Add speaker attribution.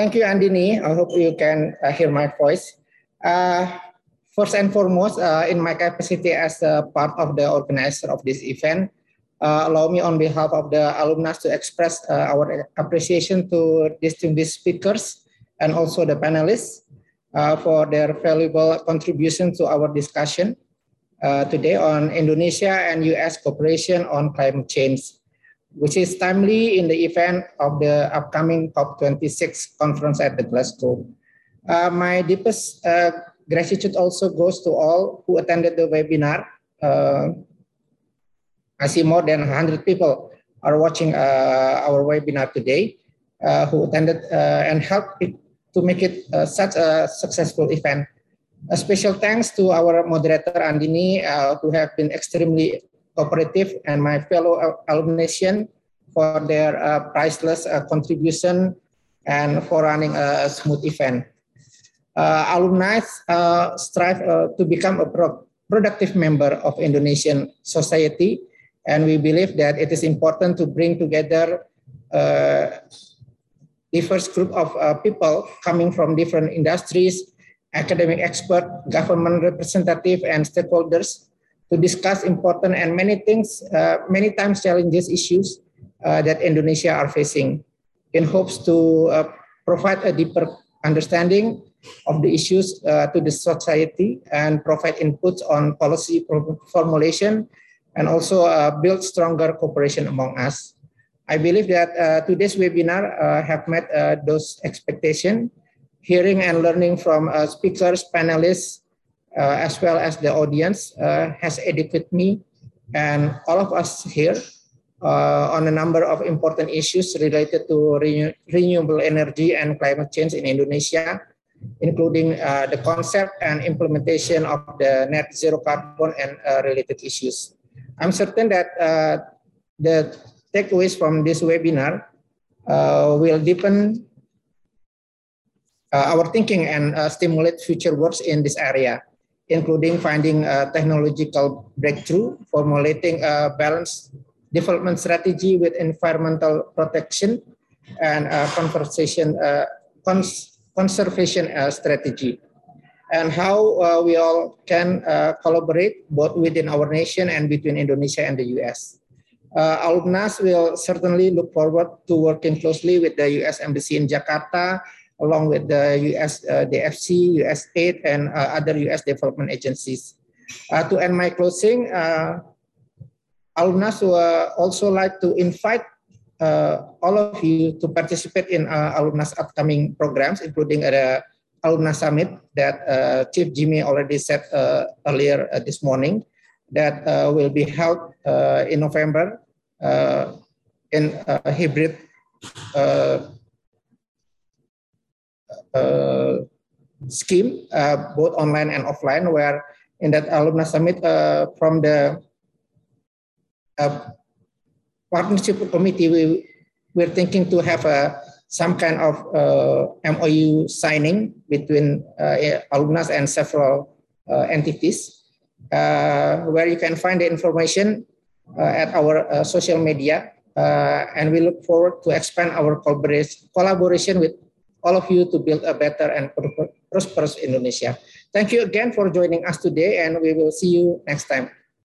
Speaker 1: Thank you, Andini. I hope you can uh, hear my voice. Uh, first and foremost, uh, in my capacity as a part of the organizer of this event, uh, allow me on behalf of the alumni to express uh, our appreciation to distinguished speakers and also the panelists uh, for their valuable contribution to our discussion today on Indonesia and US cooperation on climate change which is timely in the event of the upcoming COP26 conference at the Glasgow. Uh, my deepest uh, gratitude also goes to all who attended the webinar. Uh, I see more than 100 people are watching uh, our webinar today uh, who attended uh, and helped to make it such a successful event. A special thanks to our moderator Andini, who have been extremely cooperative and my fellow alumni for their uh, priceless uh, contribution and for running a smooth event. Uh, alumni uh, strive uh, to become a pro productive member of Indonesian society, and we believe that it is important to bring together uh, diverse group of people coming from different industries, academic expert, government representative, and stakeholders to discuss important and many things, uh, many times challenges issues uh, that Indonesia are facing in hopes to uh, provide a deeper understanding of the issues uh, to the society and provide inputs on policy formulation and also uh, build stronger cooperation among us. I believe that uh, today's webinar have met those expectations. Hearing and learning from speakers, panelists, as well as the audience uh, has educated me and all of us here uh, on a number of important issues related to renew renewable energy and climate change in Indonesia, including uh, the concept and implementation of the net zero carbon and uh, related issues. I'm certain that uh, the takeaways from this webinar will deepen our thinking and stimulate future works in this area including finding a technological breakthrough, formulating a balanced development strategy with environmental protection, and a conversation, uh, cons conservation uh, strategy. And how uh, we all can uh, collaborate both within our nation and between Indonesia and the US. Uh, alumnus will certainly look forward to working closely with the US Embassy in Jakarta along with the US, uh, the FC, USAID, and uh, other US development agencies. Uh, to end my closing, uh, alumnus would also like to invite uh, all of you to participate in uh, alumnus upcoming programs, including the alumni summit that uh, Chief Jimmy already said earlier this morning that will be held in November in hybrid uh, Uh, scheme, uh, both online and offline, where in that alumni summit uh, from the uh, partnership committee, we, we're thinking to have a, some kind of MOU signing between alumni and several entities, where you can find the information at our social media uh, and we look forward to expand our collaboration with all of you to build a better and prosperous Indonesia. Thank you again for joining us today, and we will see you next time.